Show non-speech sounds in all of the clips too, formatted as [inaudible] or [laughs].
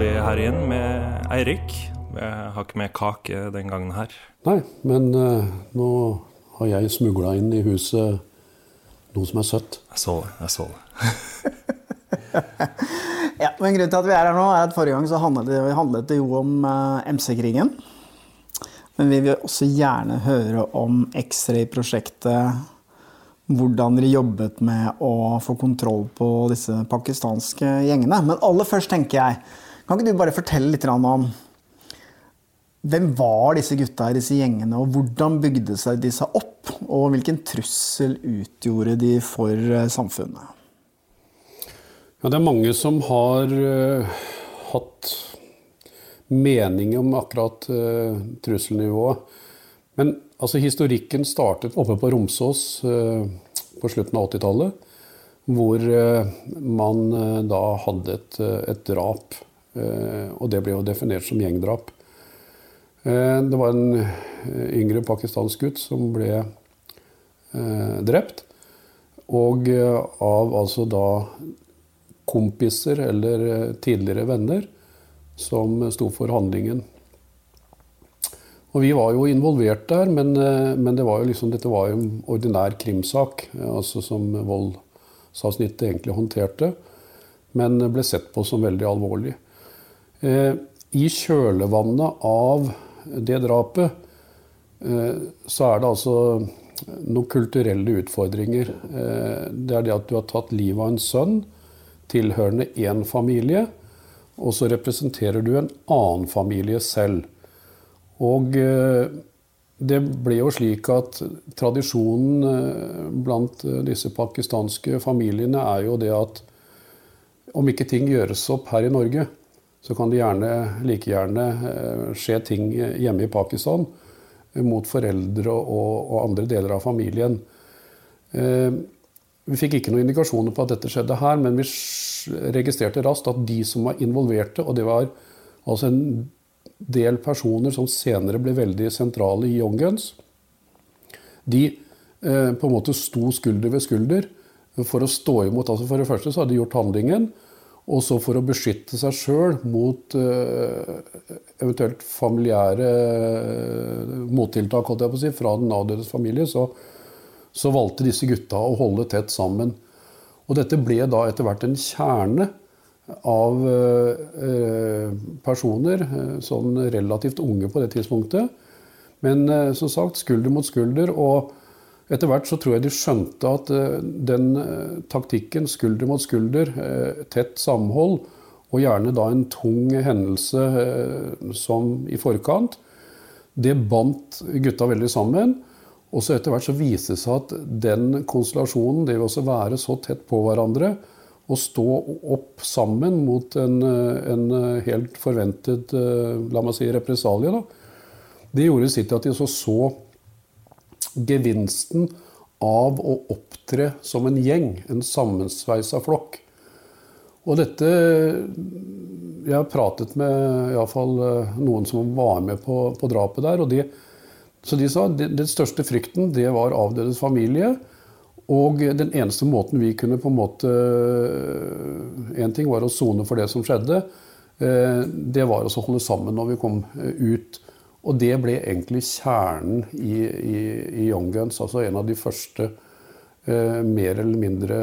Vi her igjen med Eirik. Jeg har ikke med kake den gangen her. Nei, men uh, nå har jeg smugla inn i huset noe som er søtt. Jeg så det. jeg så det. [laughs] Ja, men Grunnen til at vi er her nå, er at forrige gang så handlet det, handlet det jo om uh, MC-krigen. Men vi vil også gjerne høre om X-ray-prosjektet. Hvordan dere jobbet med å få kontroll på disse pakistanske gjengene. Men aller først tenker jeg, kan ikke du bare fortelle litt om hvem var disse gutta i disse gjengene, og hvordan bygde seg de seg opp? Og hvilken trussel utgjorde de for eh, samfunnet? Ja, det er mange som har uh, hatt mening om akkurat uh, trusselnivået. Men altså, historikken startet oppe på Romsås uh, på slutten av 80-tallet. Hvor man da hadde et, et drap. Eh, og det ble jo definert som gjengdrap. Eh, det var en eh, yngre pakistansk gutt som ble drept. Og av altså da kompiser eller tidligere venner som sto for handlingen. Og vi var jo involvert der, men, men det var liksom, dette var jo en ordinær krimsak, altså som voldsavsnittet egentlig håndterte, men ble sett på som veldig alvorlig. Eh, I kjølvannet av det drapet eh, så er det altså noen kulturelle utfordringer. Eh, det er det at du har tatt livet av en sønn tilhørende én familie, og så representerer du en annen familie selv. Og det ble jo slik at tradisjonen blant disse pakistanske familiene er jo det at om ikke ting gjøres opp her i Norge, så kan det gjerne, like gjerne eh, skje ting hjemme i Pakistan eh, mot foreldre og, og andre deler av familien. Eh, Vi fikk ikke noen indikasjoner på at dette skjedde her, men vi registrerte raskt at de som var involverte, og det var altså en del personer som senere ble veldig sentrale i Young Guns, de eh, på en måte sto skulder ved skulder for å stå imot. Altså for det første så hadde de gjort handlingen, og så for å beskytte seg sjøl mot eh, eventuelt familiære eh, mottiltak si, fra den avdødes familie, så, så valgte disse gutta å holde tett sammen. Og dette ble da etter hvert en kjerne av eh, personer, sånn relativt unge på det tidspunktet. Men som sagt, skulder mot skulder. Og etter hvert så tror jeg de skjønte at eh, den eh, taktikken, skulder mot skulder, eh, tett samhold, og gjerne da en tung hendelse som i forkant, det bandt gutta veldig sammen. Og så etter hvert så viste det seg at den konstellasjonen, det vil også være så tett på hverandre, å stå opp sammen mot en, en helt forventet la meg si, represalie, da, det gjorde sitt til at de så, så gevinsten av å opptre som en gjeng, en sammensveisa flokk. Og dette Jeg har pratet med i fall, noen som var med på, på drapet der. og de, så de sa at den største frykten det var avdødes familie. Og den eneste måten vi kunne på en måte En ting var å sone for det som skjedde. Det var å holde sammen når vi kom ut. Og det ble egentlig kjernen i, i, i Young Guns. Altså en av de første eh, mer eller mindre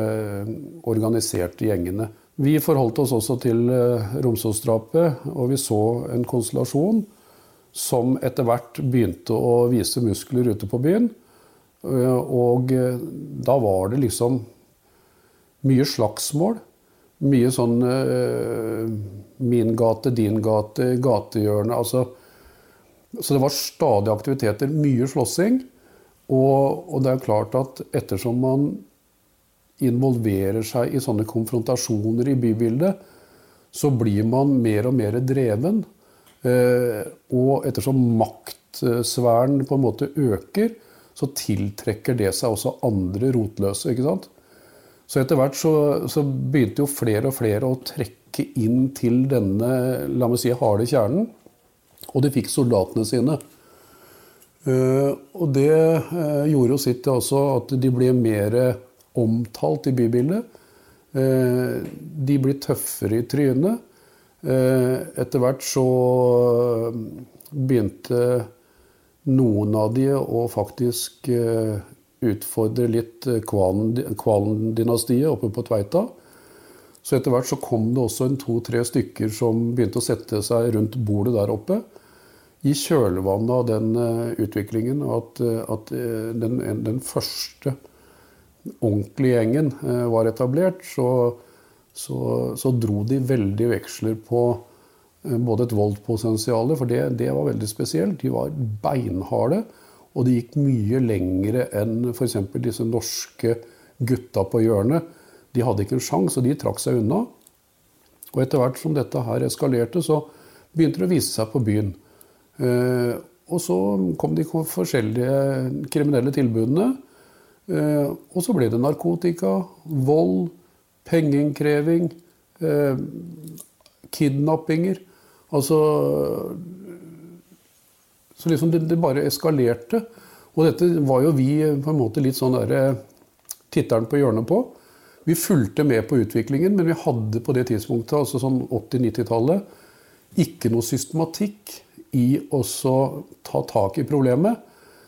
organiserte gjengene. Vi forholdt oss også til eh, Romsåsdrapet, og vi så en konstellasjon som etter hvert begynte å vise muskler ute på byen. Eh, og eh, da var det liksom mye slagsmål. Mye sånn eh, min gate, din gate, gatehjørne. altså så det var stadig aktiviteter, mye slåssing. Og, og, det er klart at ettersom man involverer seg i sånne konfrontasjoner i bybildet, så blir man mer og mer dreven. Eh, og ettersom maktsfæren på en måte øker, så tiltrekker det seg også andre rotløse. ikke sant? Så etter hvert så, så begynte jo flere og flere å trekke inn til denne la meg si, harde kjernen. Og de fikk soldatene sine. Uh, og det uh, gjorde jo sitt også at de ble mer omtalt i bybildet. Uh, de blir tøffere i trynet. etter hvert så begynte noen av de å faktisk utfordre litt Kvalen-dynastiet oppe på Tveita. Så etter hvert så kom det også en to-tre stykker som begynte å sette seg rundt bordet der oppe i kjølvannet av den uh, utviklingen at, uh, at uh, den, den, første ordentlige gjengen var etablert, så, så, så, dro de veldig veksler på både et voldspotensial, for det, det, var veldig spesielt. De var beinharde, og de gikk mye lengre enn f.eks. disse norske gutta på hjørnet. De hadde ikke en sjanse, og de trakk seg unna. Og etter hvert som dette her eskalerte, så begynte det å vise seg på byen. Eh, og så kom de forskjellige kriminelle tilbudene. Eh, og så ble det narkotika, vold, pengeinnkreving, eh, kidnappinger. Altså Så liksom det, det, bare eskalerte. Og dette var jo vi på en måte litt sånn derre tittelen på hjørnet på. Vi fulgte med på utviklingen, men vi hadde på det tidspunktet, altså sånn 80-90-tallet, ikke noe systematikk i å ta tak i problemet.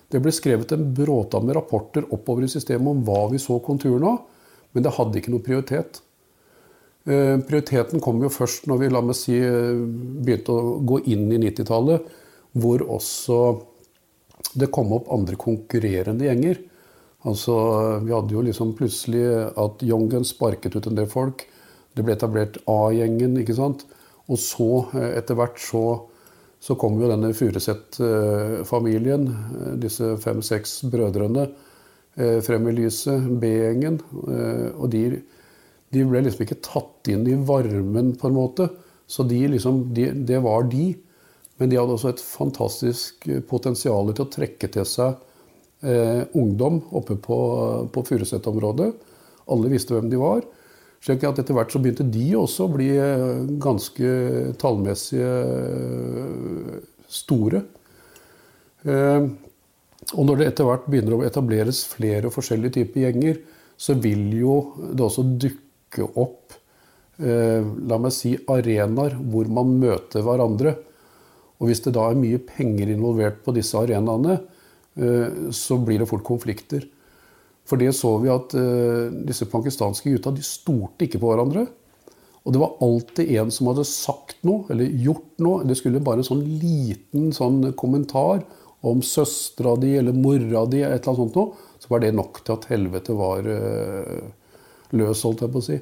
Det ble skrevet en bråta med rapporter oppover i systemet om hva vi så konturene av, men det hadde ikke noe prioritet. Eh, prioriteten kom jo først når vi la meg si, begynte å gå inn i 90-tallet, hvor også det kom opp andre konkurrerende gjenger. Altså, Vi hadde jo liksom plutselig at Jongen sparket ut en del folk. Det ble etablert A-gjengen. ikke sant? Og så, eh, etter hvert, så så kom jo denne Furuset-familien, eh, disse fem-seks brødrene, eh, frem i lyset. B-gjengen. Eh, og de, de, ble liksom ikke tatt inn i varmen, på en måte. Så de liksom, de, det var de. Men de hadde også et fantastisk potensial til å trekke til seg ungdom oppe på, på Furuset-området. Alle visste hvem de var. Slik at etter hvert så begynte de også å bli eh, ganske tallmessig eh, store. Eh, og når det etter hvert begynner å etableres flere forskjellige typer gjenger, så vil jo det også dukke opp la meg si, arenaer hvor man møter hverandre. Og hvis det da er mye penger involvert på disse arenaene, så blir det fort konflikter. For det så vi at uh, disse pakistanske gutta de stolte ikke på hverandre. Og det var alltid en som hadde sagt noe eller gjort noe. Det skulle bare en sånn liten sånn kommentar om søstera di eller mora di, et eller annet sånt noe, så var det nok til at helvete var uh, løs, holdt jeg på å si.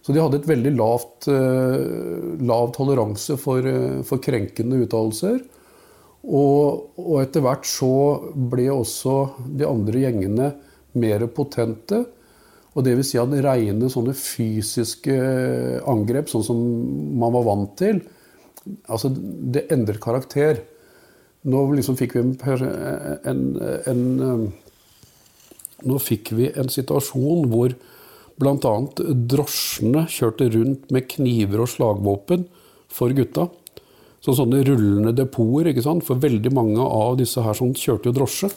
Så de hadde et veldig lavt, uh, lav toleranse for, for krenkende uttalelser. Og, og etter hvert så ble også de andre gjengene mer potente. Og det vil si at rene sånne fysiske angrep, sånn som man var vant til, altså det endrer karakter. Nå liksom fikk vi en, en, en eh, Nå fikk vi en situasjon hvor bl.a. drosjene kjørte rundt med kniver og slagvåpen for gutta. Så sånne rullende depoter, for veldig mange av disse her som kjørte jo drosje.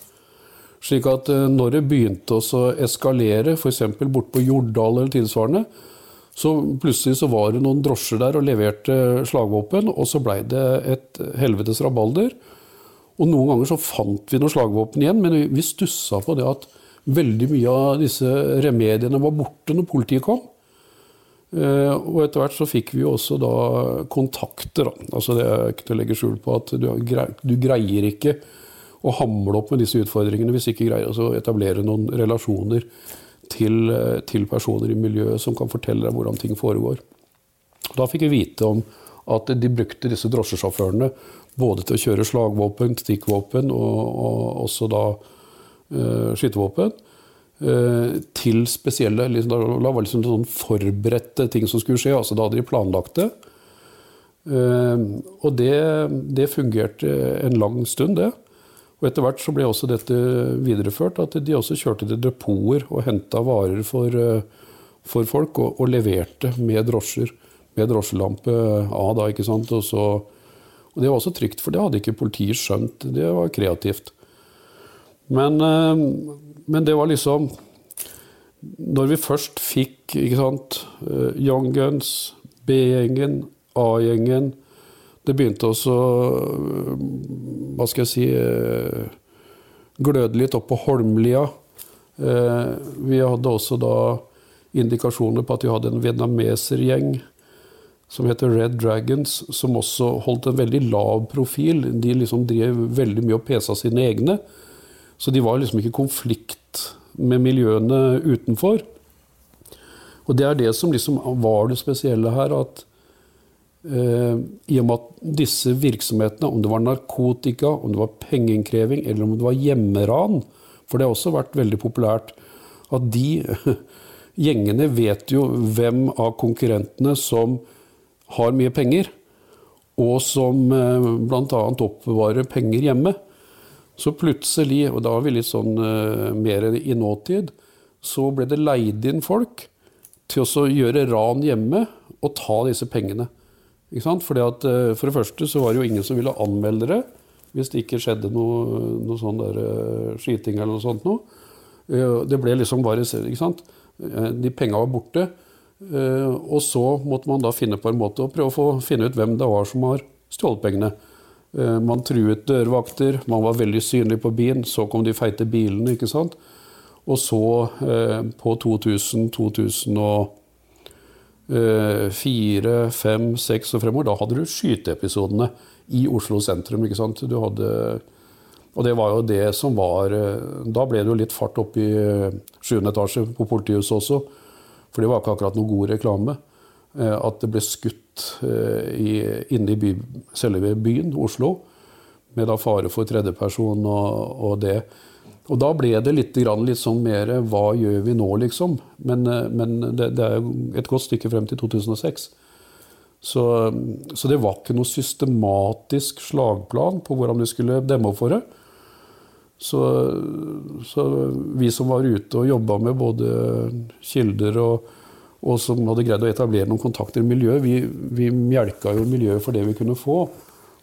Slik at eh, når det begynte å eskalere, f.eks. borte på Jordal eller tilsvarende, så plutselig så var det noen drosjer der og leverte slagvåpen, og så blei det et helvetes rabalder. Og noen ganger så fant vi noen slagvåpen igjen, men vi- vi stussa på det at veldig mye av disse remediene var borte når politiet kom. Eh, Og etter hvert så fikk vi jo også da kontakter. Da. Altså det er ikke til å legge skjul på at du greier ikke å hamle opp med disse utfordringene hvis vi ikke greier å etablere noen relasjoner til, eh, til personer i miljøet som kan fortelle deg hvordan ting foregår. Da fikk vi vite om at de brukte disse drosjesjåførene både til å kjøre slagvåpen, stikkvåpen og, og også da uh, skytevåpen. eh, til spesielle liksom, Da var det liksom sånn forberedte ting som skulle skje. altså Da hadde de planlagt det. Og det, det fungerte en lang stund, det. Og etter hvert så ble også dette videreført, at de også kjørte til depoter og henta varer for, eh, for folk, og, og leverte med drosjer. Med drosjelampe av, da, ikke sant. Og, så, og det var også trygt, for det hadde ikke politiet skjønt. Det var kreativt. Men, eh, men det var liksom Når vi først fikk ikke sant, eh, Young Guns, B-gjengen, A-gjengen Det begynte også eh, Hva skal jeg si eh, Gløde litt opp på Holmlia. Eh, Vi hadde også da indikasjoner på at vi hadde en vietnamesergjeng som heter Red Dragons, som også holdt en veldig lav profil. De liksom drev veldig mye og pesa sine egne. Så de var liksom ikke i konflikt med miljøene utenfor. Og det er det som liksom var det spesielle her, at i og med at disse virksomhetene, om det var narkotika, om det var pengeinnkreving eller om det var hjemmeran, for det har også vært veldig populært, at de [laughs] gjengene vet jo hvem av konkurrentene som har mye penger, og som eh, bl.a. oppbevarer penger hjemme. Så plutselig, og da er vi litt sånn eh, mer i nåtid, så ble det leid inn folk til å gjøre ran hjemme og ta disse pengene. At, eh, for det første så var det jo ingen som ville anmelde det hvis det ikke skjedde noe, noe sånn der eh, skyting eller noe sånt noe. Eh, Det ble liksom bare ikke sant? De penga var borte. Og så måtte man da finne på en måte å prøve å få finne ut hvem det var som har stjålet pengene. Man truet dørvakter, man var veldig synlig på byen. Så kom de feite bilene, ikke sant. Og så, på 2000, 2004, 5, 6 og fremover, da hadde du skyteepisodene i Oslo sentrum, ikke sant. Du hadde og det var jo det som var eh, Da ble det jo litt fart opp i eh, sjuende etasje på politihuset også. For det var ikke akkurat noe god reklame. eh, At det ble skutt eh, i, inne i by, selve byen, Oslo. Med da fare for tredjeperson og, og det. Og da ble det litt, litt sånn mer Hva gjør vi nå, liksom? Men, eh, men det, det er et godt stykke frem til 2006. Så, så det var ikke noe systematisk slagplan på hvordan vi skulle demme opp for det. Så, så vi som var ute og jobba med både kilder og, og som hadde greid å etablere noen kontakter i miljøet, vi, vi mjelka jo miljøet for det vi kunne få.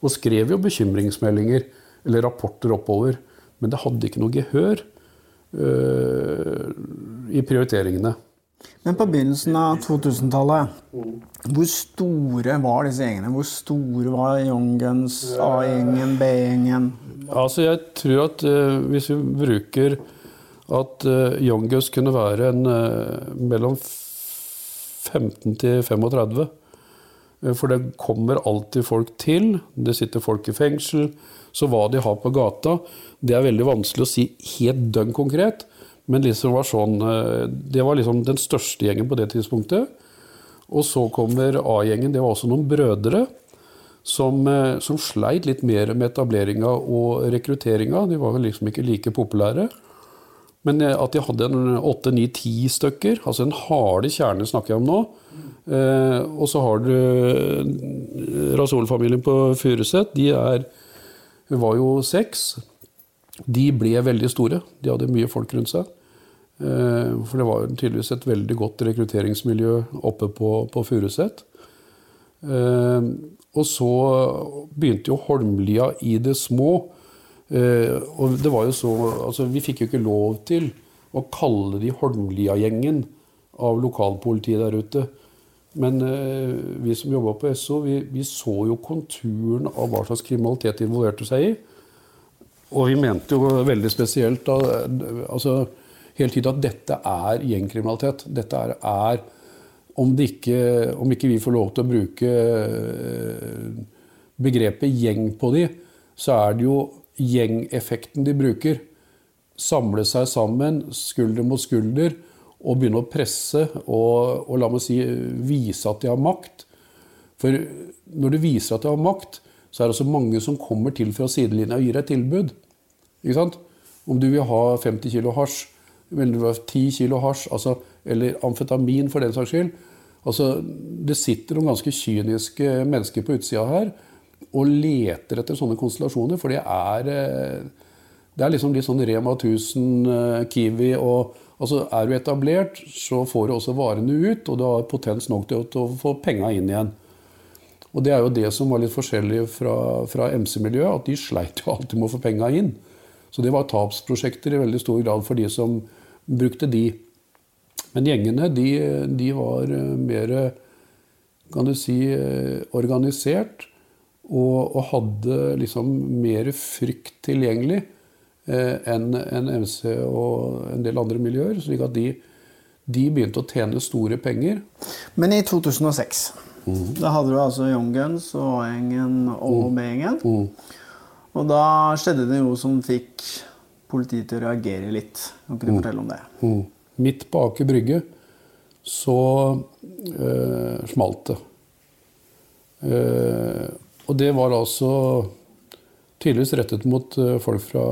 Og skrev jo bekymringsmeldinger eller rapporter oppover. Men det hadde ikke noe gehør øh, i prioriteringene. Men på begynnelsen av 2000-tallet, hvor store var disse gjengene? Hvor store var Young Guns, A-gjengen, B-gjengen? Altså, jeg tror at uh, hvis vi bruker at uh, Young Guns kunne være en uh, mellom 15 til 35 Eh, For det kommer alltid folk til. Det sitter folk i fengsel. Så hva de har på gata, det er veldig vanskelig å si helt dønn konkret. Men liksom var sånn, eh, det var liksom den største gjengen på det tidspunktet. Og så kommer A-gjengen. Det var også noen brødre som, eh, som sleit litt mer med etableringa og rekrutteringa. De var liksom ikke like populære. Men eh, at de hadde en åtte, ni, ti stykker, altså den harde kjerne snakker jeg om nå. Eh, og så har du Rasol-familien på Furuset. De er, var jo seks. De ble veldig store. De hadde mye folk rundt seg. Eh, for det var tydeligvis et veldig godt rekrutteringsmiljø oppe på, på Furuset. Eh, og så begynte jo Holmlia i det små. Eh, og det var jo så, altså Vi fikk jo ikke lov til å kalle de Holmlia-gjengen av lokalpolitiet der ute. Men eh, vi som jobba på SO, vi, vi, så jo konturen av hva slags kriminalitet de involverte seg i. Og vi mente jo veldig spesielt da, altså, hele tiden at dette er gjengkriminalitet. Dette er, er om, ikke, om, ikke, vi får lov til å bruke eh, begrepet gjeng på de, så er det jo gjengeffekten de bruker. Samle seg sammen, skulder mot skulder, og begynne å presse og, og la meg si, vise at de har makt. For når du viser at du har makt, så er det også mange som kommer til fra sidelinja og gir deg tilbud. Ikke sant? Om du vil ha 50 kg hasj, eller du vil ha 10 kg hasj, altså, eller amfetamin for den saks skyld. Altså, det sitter noen ganske kyniske mennesker på utsida her og leter etter sånne konstellasjoner, for det er, eh, det er liksom litt sånn Rema 1000, eh, Kiwi og altså Er du etablert, så får du også varene ut, og du har potens nok til å få penga inn igjen. Og Det er jo det som var litt forskjellig fra, fra MC-miljøet, at de sleit jo alltid med å få penga inn. Så det var tapsprosjekter i veldig stor grad for de som brukte de. Men gjengene, de, de var eh, mer kan du si, organisert. Og, og hadde liksom mer frykt tilgjengelig eh, enn en MC og en del andre miljøer. slik at de, de, begynte å tjene store penger. Men i 2006 mm. da hadde du altså Young Guns og A-gjengen og mm. B-gjengen. Mm. Og da skjedde det noe som fikk politiet til å reagere litt. Kan ikke du mm. fortelle om det? Mm. Midt på Aker Brygge så øh, smalt det. Uh, og det var altså tydeligvis rettet mot eh, folk fra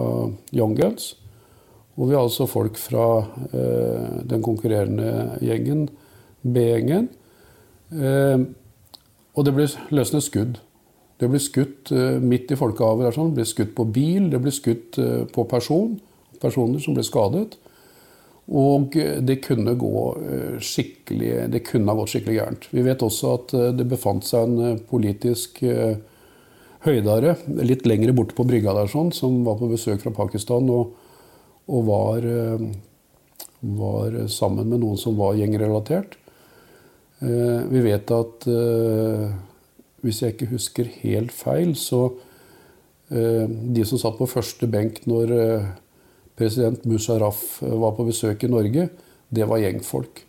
Young Guns. Og vi har altså folk fra eh, den konkurrerende gjengen, B-gjengen. Eh, og det ble løsnet skudd. Det ble skutt eh, midt i folkehavet. Sånn. Det ble skutt på bil, det ble skutt eh, på person. Personer som ble skadet. Og det kunne gå eh, skikkelig Det kunne ha gått skikkelig gærent. Vi vet også at det befant seg en politisk høydere, litt lenger borte på brygga der, sånn, som var på besøk fra Pakistan og, og var, eh, var, sammen med noen som var gjengrelatert. Eh, vi vet at eh, hvis jeg ikke husker helt feil, så de som satt på første benk når president Musharraf var på besøk i Norge, det var gjengfolk.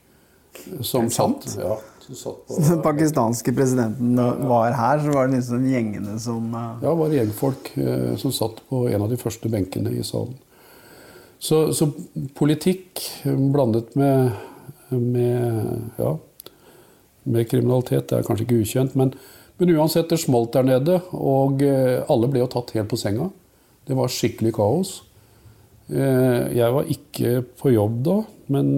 Som satt, ja, den pakistanske presidenten var her, så var det liksom gjengene som uh... Ja, det var gjengfolk uh, som satt på en av de første benkene i salen. Så, så politikk blandet med, med, ja, med kriminalitet det er kanskje ikke ukjent. Men, men uansett, det smalt der nede, og alle ble jo tatt helt på senga. Det var skikkelig kaos. Jeg var ikke på jobb da, men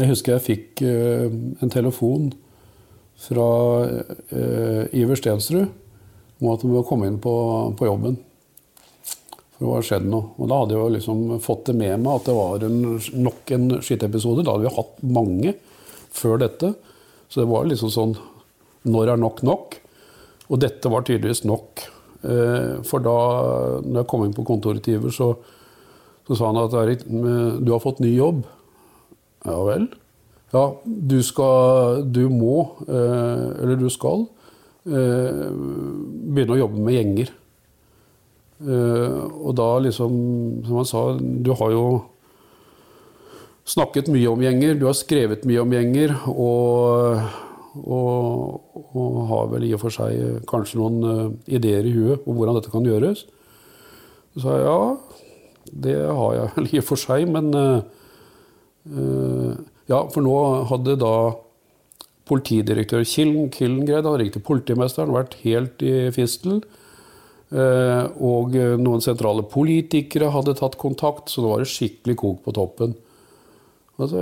jeg husker jeg fikk uh, en telefon fra uh, Iver Stensrud om at han måtte komme inn på, på, jobben. For det var skjedd noe. Og da hadde jeg liksom fått det med meg at det var en, nok en skittepisode. Da hadde vi hatt mange før dette. Så det var liksom sånn Når er nok nok? Og dette var tydeligvis nok. Uh, for da når jeg kom inn på kontoret til Iver, så, så sa han at Erik, du har fått ny jobb. Ja vel? Ja, du skal Du må, eh, eller du skal, eh, begynne å jobbe med gjenger. Eh, og da liksom, som han sa, du har jo snakket mye om gjenger, du har skrevet mye om gjenger, og, og, og har vel i og for seg kanskje noen ideer i huet om hvordan dette kan gjøres. Så sa jeg ja, det har jeg vel i og for seg, men ja, for nå hadde da politidirektør Killen, Killengren hadde ringt politimesteren, vært helt i fistel. Eh, og eh, noen sentrale politikere hadde tatt kontakt, så det var skikkelig kok på toppen. Altså,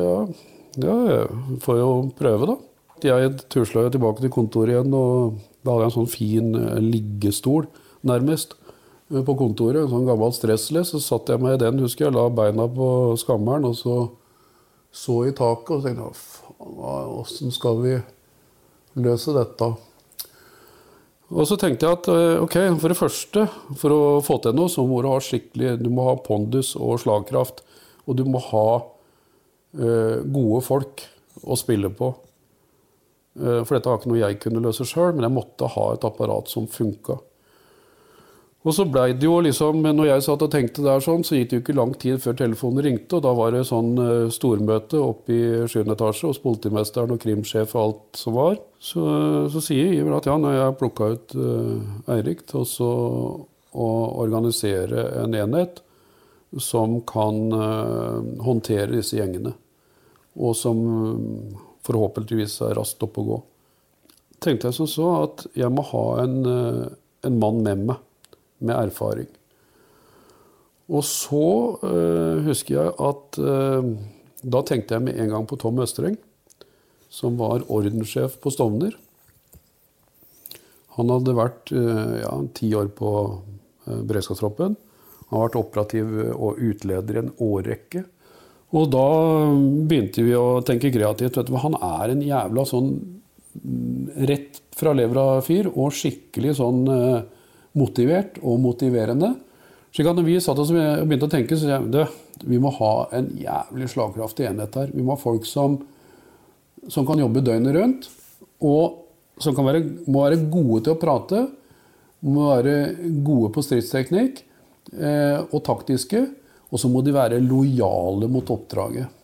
ja, ja, får jo prøve, da. Jeg tusla tilbake til kontoret igjen, og da hadde jeg en sånn fin eh, liggestol, nærmest, eh, på kontoret. En sånn gammel stressless. Så satt jeg meg i den, husker jeg, la beina på skammeren, og så så i taket og tenkte åssen skal vi løse dette? Og så tenkte jeg at eh, ok, for det første, for å få til noe, så må du ha skikkelig Du må ha pondus og slagkraft. Og du må ha eh, gode folk å spille på. Eh, for dette var ikke noe jeg kunne løse sjøl, men jeg måtte ha et apparat som funka. Og så blei det jo liksom, når jeg satt og tenkte der sånn, så gikk det jo ikke lang tid før telefonen ringte, og da var det sånn eh, stormøte oppe i 7. etasje hos politimesteren og krimsjef og alt som var. Så, så sier Iver at ja, når jeg plukka ut uh, Eirik til å organisere en enhet som kan uh, håndtere disse gjengene, og som eh, forhåpentligvis er raskt oppe å gå. Tenkte jeg som så at jeg må ha en, uh, en mann med meg med erfaring. Og så eh, husker jeg at eh, da tenkte jeg med en gang på Tom Østreng, som var ordenssjef på Stovner. Han hadde vært eh, ja, ti år på beredskapstroppen. Han har vært operativ og utleder i en årrekke. Og da begynte vi å tenke kreativt. Du, han er en jævla sånn mm, rett fra levra-fyr, og skikkelig sånn motivert og motiverende. Slik at når vi satt oss og begynte å tenke, så jeg, det, vi må ha en jævlig slagkraftig enhet her. Vi må ha folk som, som kan jobbe døgnet rundt, og som være, må være gode til å prate, må være gode på stridsteknikk eh, og taktiske, og så må de være lojale mot oppdraget.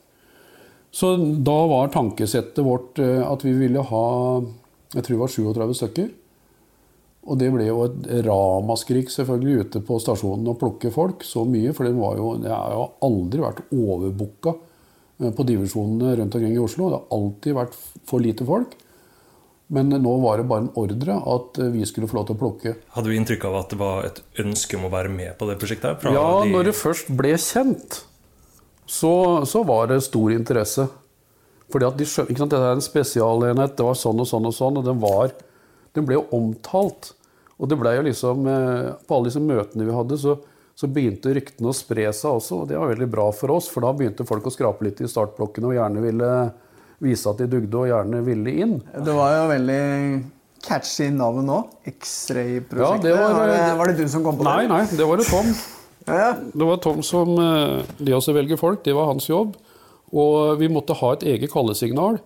Så da var tankesettet vårt eh, at vi ville ha jeg tror det var 37 stykker. Og det ble jo et ramaskrik selvfølgelig ute på stasjonen å plukke folk så mye. For det, var jo, det har jo aldri vært overbooka eh, på divisjonene rundt omkring i Oslo. Det har alltid vært for lite folk. Men nå var det bare en ordre at eh, vi skulle få lov til å plukke. Hadde du inntrykk av at det var et ønske om å være med på det prosjektet? Ja, de- når det først ble kjent, så, så var det stor interesse. Fordi at de ikke sant, Dette er en spesialenhet, det var sånn og sånn og sånn, og den, var, den ble jo omtalt. Og det ble jo liksom, eh, På alle disse møtene vi hadde, så, så begynte ryktene å spre seg også. Og det var veldig bra for oss, for da begynte folk å skrape litt i startblokkene og gjerne ville vise at de dugde og gjerne ville inn. Det var jo veldig catchy navn òg. X-ray-prosjektet. Ja, var- var, det, var det du som kom på det? nei, det var det Tom. [laughs] Ja. Det var Tom som de Det å velge folk, det var hans jobb. Og vi måtte ha et eget kallesignal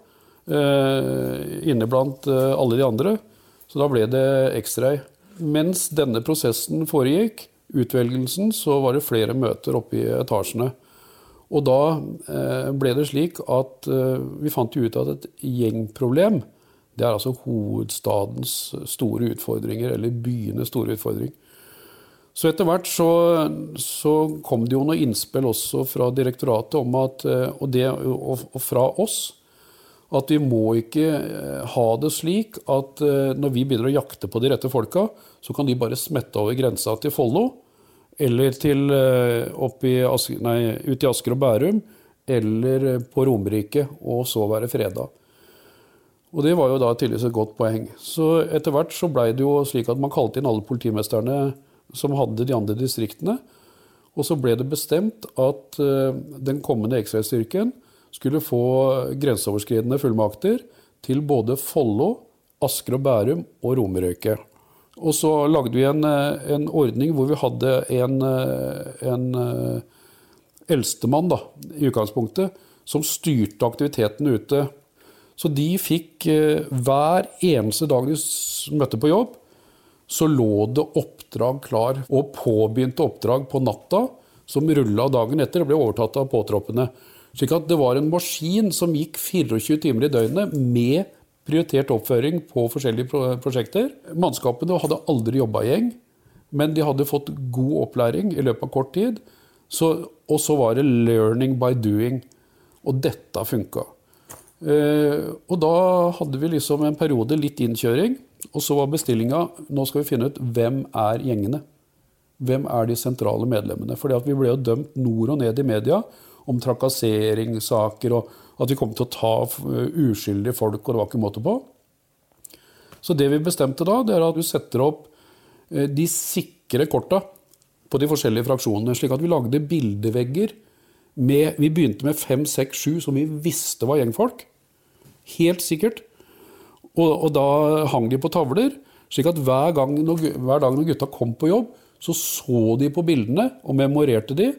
eh, inne blant eh, alle de andre. Så da ble det X-ray. Mens denne prosessen foregikk, utvelgelsen, så var det flere møter oppe i etasjene. Og da eh, ble det slik at eh, vi fant ut at et gjengproblem, det er altså hovedstadens store utfordringer, eller byenes store utfordring. Så etter hvert så, så kom det jo noen innspill også fra direktoratet om at, eh, og, det, og, fra oss at vi må ikke eh, ha det slik at eh, når vi begynner å jakte på de rette folka, så kan de bare smette over grensa til Follo, eller til eh, opp i Asker, nei, ut i Asker og Bærum, eller på Romerike, og så være freda. Og det var jo da tydeligvis et godt poeng. Så etter hvert så blei det jo slik at man kalte inn alle politimesterne som hadde de andre distriktene. Og så ble det bestemt at den kommende X-ray-styrken skulle få grenseoverskridende fullmakter til både Follo, Asker og Bærum og Romerike. Og så lagde vi en, eh, en ordning hvor vi hadde en, eh, en eh, eldstemann da, i utgangspunktet, som styrte aktiviteten ute. Så de fikk hver eneste dag de møtte på jobb, så lå det oppdrag klar, og påbegynte oppdrag på natta, som rulla dagen etter og ble overtatt av påtroppene. Slik at det var en maskin som gikk 24 timer i døgnet med prioritert oppføring på forskjellige prosjekter. Mannskapene hadde aldri jobba i gjeng, men de hadde fått god opplæring i løpet av kort tid. Og så var det 'learning by doing'. Og dette funka. Eh, og da hadde vi liksom en periode litt innkjøring. Og så var bestillinga nå skal vi finne ut hvem er gjengene. Hvem er de sentrale medlemmene? Fordi vi ble jo dømt nord og ned i media om trakasseringssaker, og at vi kom til å ta uskyldige folk, og det var ikke måte på. Så det vi bestemte da, det er at du setter opp eh, de sikre korta på de forskjellige fraksjonene, slik at vi lagde bildevegger med Vi begynte med fem, seks, sju som vi visste var gjengfolk. Helt sikkert. Og, og da hang de på tavler, slik at hver, gang hver dag når gutta kom på jobb, så så de på bildene og memorerte de.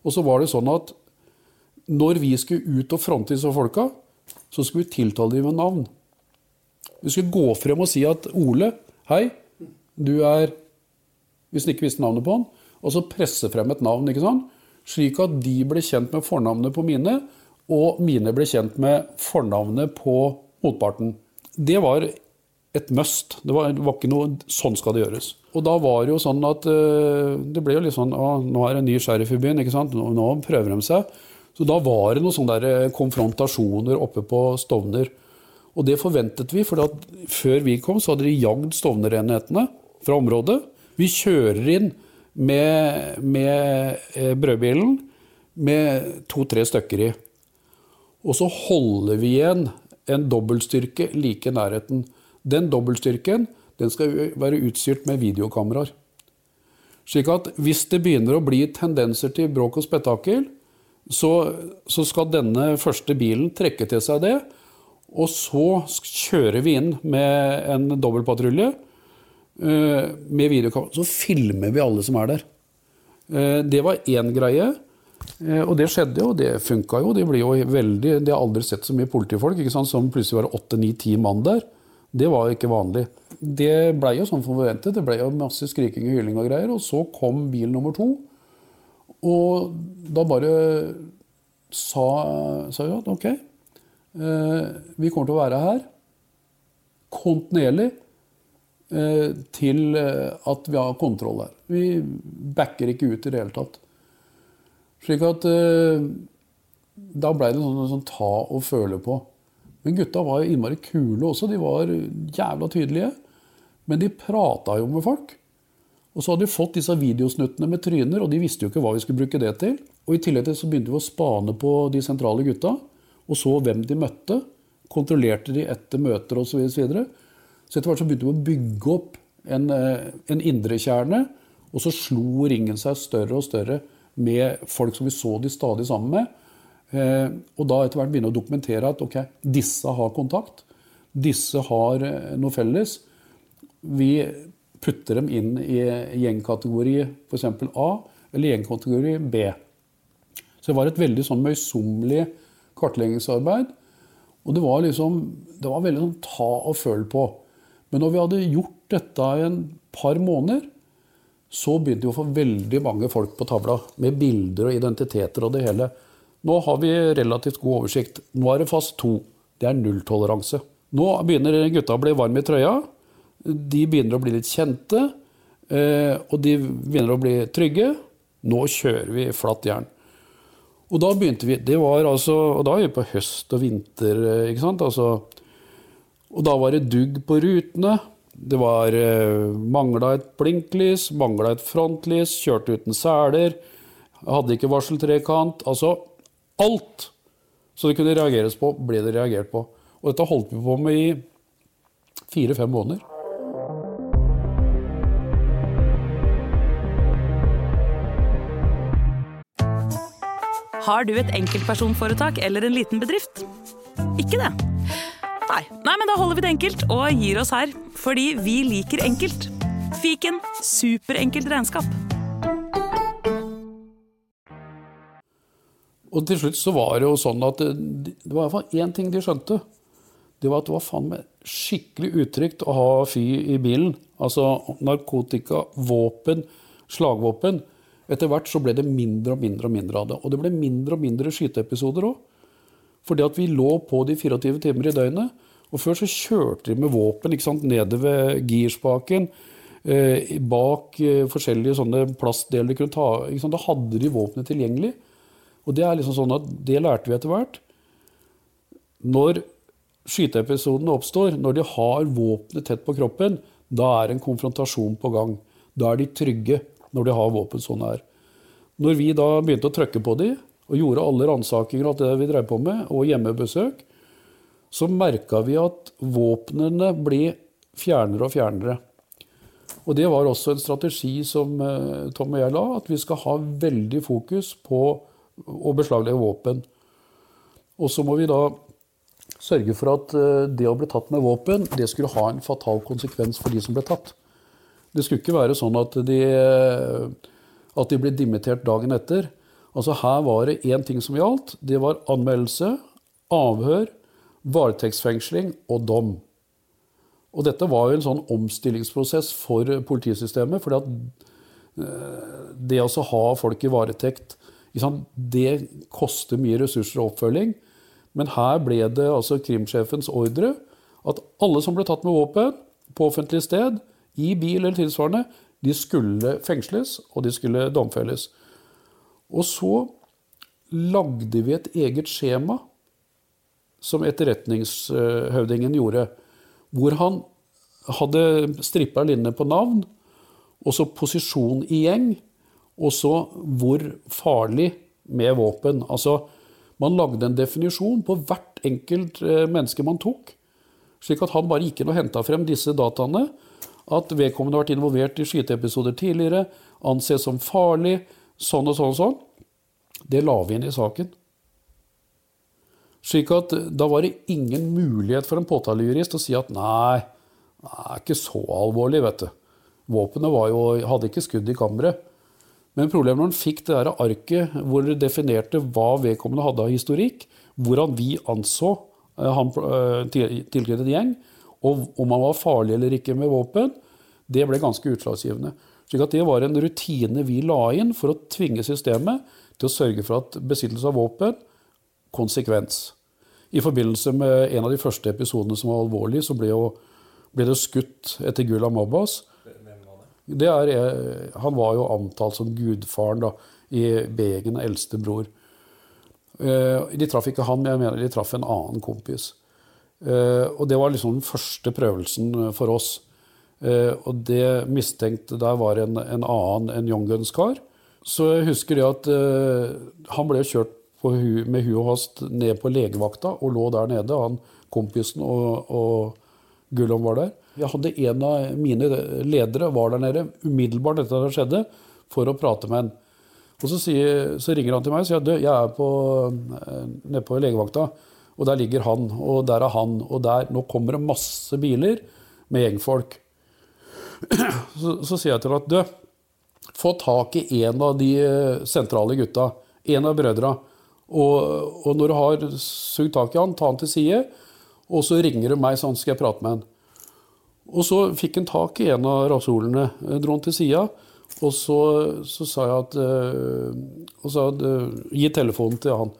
Og så var det sånn at når vi skulle ut og fronte disse folka, så skulle vi tiltale dem med navn. Vi skulle gå frem og si at Ole, hei, du er Hvis du ikke visste navnet på han. Og så presse frem et navn, ikke sant? slik at de ble kjent med fornavnet på mine, og mine ble kjent med fornavnet på motparten. Det var et must. Det var, var, ikke noe Sånn skal det gjøres. Og da var det jo sånn at uh, Det ble jo litt sånn å, Nå er det en ny sheriff i byen. ikke sant? Nå, nå prøver de seg. Så da var det noen sånne der konfrontasjoner oppe på Stovner. Og det forventet vi, for før vi kom, så hadde de jagd Stovner-enhetene fra området. Vi kjører inn med, med eh, brødbilen med to-tre stykker i. Og så holder vi igjen en dobbeltstyrke like i nærheten. Den dobbeltstyrken den skal være utstyrt med videokameraer. Slik at hvis det begynner å bli tendenser til bråk og spetakkel, så, så, skal denne første bilen trekke til seg det. Og så kjører vi inn med en dobbeltpatrulje Eh, med videokamera. Så filmer vi alle som er der. Eh, det var én greie. Eh, og det skjedde jo, det funka jo. Det jo veldig, de har aldri sett så mye politifolk ikke sant, som plutselig var åtte, ni, ti mann der. Det var ikke vanlig. Det blei jo sånn forventet. Det blei jo masse skriking og hylling og greier. Og så kom bil nummer to. Og da bare sa, sa vi at ok, vi kommer til å være her kontinuerlig Eh, til eh, at vi har kontroll her. Vi backer ikke ut i det hele tatt. Slik at eh, Da blei det sånn, sånn ta og føle på. Men gutta var innmari kule også. De var jævla tydelige. Men de prata jo med folk. Og så hadde vi fått disse videosnuttene med tryner, og de visste jo ikke hva vi skulle bruke det til. Og i tillegg til så begynte vi å spane på de sentrale gutta, og så hvem de møtte. Kontrollerte de etter møter osv. Så så etter hvert så begynte vi å bygge opp en, eh, en indre kjerne, og så slo ringen seg større og større med folk som vi så de stadig sammen med. Eh, og da etter hvert begynne å dokumentere at ok, disse har kontakt. Disse har eh, noe felles. Vi putter dem inn i gjengkategori f.eks. A eller gjengkategori B. Så det var et veldig sånn møysommelig kartleggingsarbeid. Og det var liksom, det var veldig sånn ta og føl på. Men når vi hadde gjort dette i en par måneder, så begynte vi å få veldig mange folk på tavla med bilder og identiteter og det hele. Nå har vi relativt god oversikt. Nå er det fast to. Det er nulltoleranse. Nå begynner gutta å bli varme i trøya. De begynner å bli litt kjente. Eh, og de begynner å bli trygge. Nå kjører vi flatt jern. Og da begynte vi det var altså, Og da er vi på høst og vinter. Eh, ikke sant? Altså, og da var det dugg på rutene. Det var eh, mangla et blinklys, mangla et frontlys, kjørte uten seler. Hadde ikke varseltrekant. Altså alt som det kunne reageres på, ble det reagert på. Og dette holdt vi på med i fire-fem måneder. Har du et enkeltpersonforetak eller en liten bedrift? Ikke det? Nei. Nei, men da holder vi det enkelt og gir oss her. Fordi vi liker enkelt. Fiken superenkelt regnskap. Og til slutt så var det jo sånn at det, det var i én ting de skjønte. Det var at det var faen meg skikkelig utrygt å ha fy i bilen. Altså narkotika, våpen, slagvåpen. Etter hvert så ble det mindre og mindre og mindre av det. Og det ble mindre og mindre skyteepisoder òg. Fordi at vi lå på de 24 timer i døgnet. Og før så kjørte de med våpen ikke sant, nede ved girspaken. Eh, bak eh, forskjellige sånne plastdeler de kunne ta ikke sant, Da hadde de våpenet tilgjengelig. Og det er liksom sånn at det lærte vi etter hvert. Når skyteepisodene oppstår, når de har våpenet tett på kroppen, da er en konfrontasjon på gang. Da er de trygge når de har våpen sånn her. Når vi da begynte å trykke på de, og gjorde alle ransakinger og alt det vi drev på med, og hjemmebesøk, så merka vi at våpnene ble fjernere og fjernere. Og det var også en strategi som eh, Tom og jeg la, at vi skal ha veldig fokus på å beslaglegge våpen. Og så må vi da sørge for at eh, det å bli tatt med våpen, det skulle ha en fatal konsekvens for de som ble tatt. Det skulle ikke være sånn at de, at de ble dimittert dagen etter. Altså Her var det én ting som gjaldt. Det var anmeldelse, avhør, varetektsfengsling og dom. Og dette var jo en sånn omstillingsprosess for politisystemet. For det å ha folk i varetekt, det koster mye ressurser og oppfølging. Men her ble det altså krimsjefens ordre at alle som ble tatt med våpen på offentlig sted, i bil eller tilsvarende, de skulle fengsles, og de skulle domfelles. Og så lagde vi et eget skjema som etterretningshøvdingen gjorde, hvor han hadde strippa linje på navn, og så posisjon i gjeng, og så hvor farlig med våpen. Altså, man lagde en definisjon på hvert enkelt eh, menneske man tok, slik at han bare gikk inn og henta frem disse dataene. At vedkommende har vært involvert i skyteepisoder tidligere, anses som farlig, sånn og sånn og sånn. Det la vi inn i saken. Slik at da var det ingen mulighet for en påtalejurist å si at nei, det er ikke så alvorlig, vet du. Våpenet jo, hadde ikke skudd i kammeret. Men problemet når han fikk det der arket hvor det definerte hva vedkommende hadde av historikk, hvordan vi anså eh, han eh, tilknyttet gjeng, og om han var farlig eller ikke med våpen, det ble ganske utslagsgivende. Slik at Det var en rutine vi la inn for å tvinge systemet til å sørge for at besittelse av våpen konsekvens. I forbindelse med en av de første episodene som var alvorlig, så ble, jo, ble det skutt etter Gulam Abbas. Det er, eh, han var jo antalt som gudfaren da, i Begen, eldste bror. Eh, de traff ikke han, men jeg mener de traff en annen kompis. Eh, og det var liksom den første prøvelsen for oss. Og det mistenkte der var en, en annen, en Young Guns-kar. Så jeg husker det at han ble kjørt hu, med hu og hast ned på legevakta og lå der nede. Han kompisen og, og Gullom var der. Jeg hadde En av mine ledere var der nede umiddelbart etter at det skjedde, for å prate med henne Og så, sier, så ringer han til meg og sier at jeg er på, eh, nede på legevakta. Og der ligger han, og der er han, og der Nå kommer det masse biler med gjengfolk. Så, så sier jeg til at du, få tak i en av de sentrale gutta. En av brødra. Og, og, når du har sugd tak i han, ta han til side, og så ringer du meg, sånn skal jeg prate med han. Og så fikk han tak i en av rasolene, eh, dro han til sida, og så, så, sa jeg at eh, Og sa at eh, Gi telefonen til han.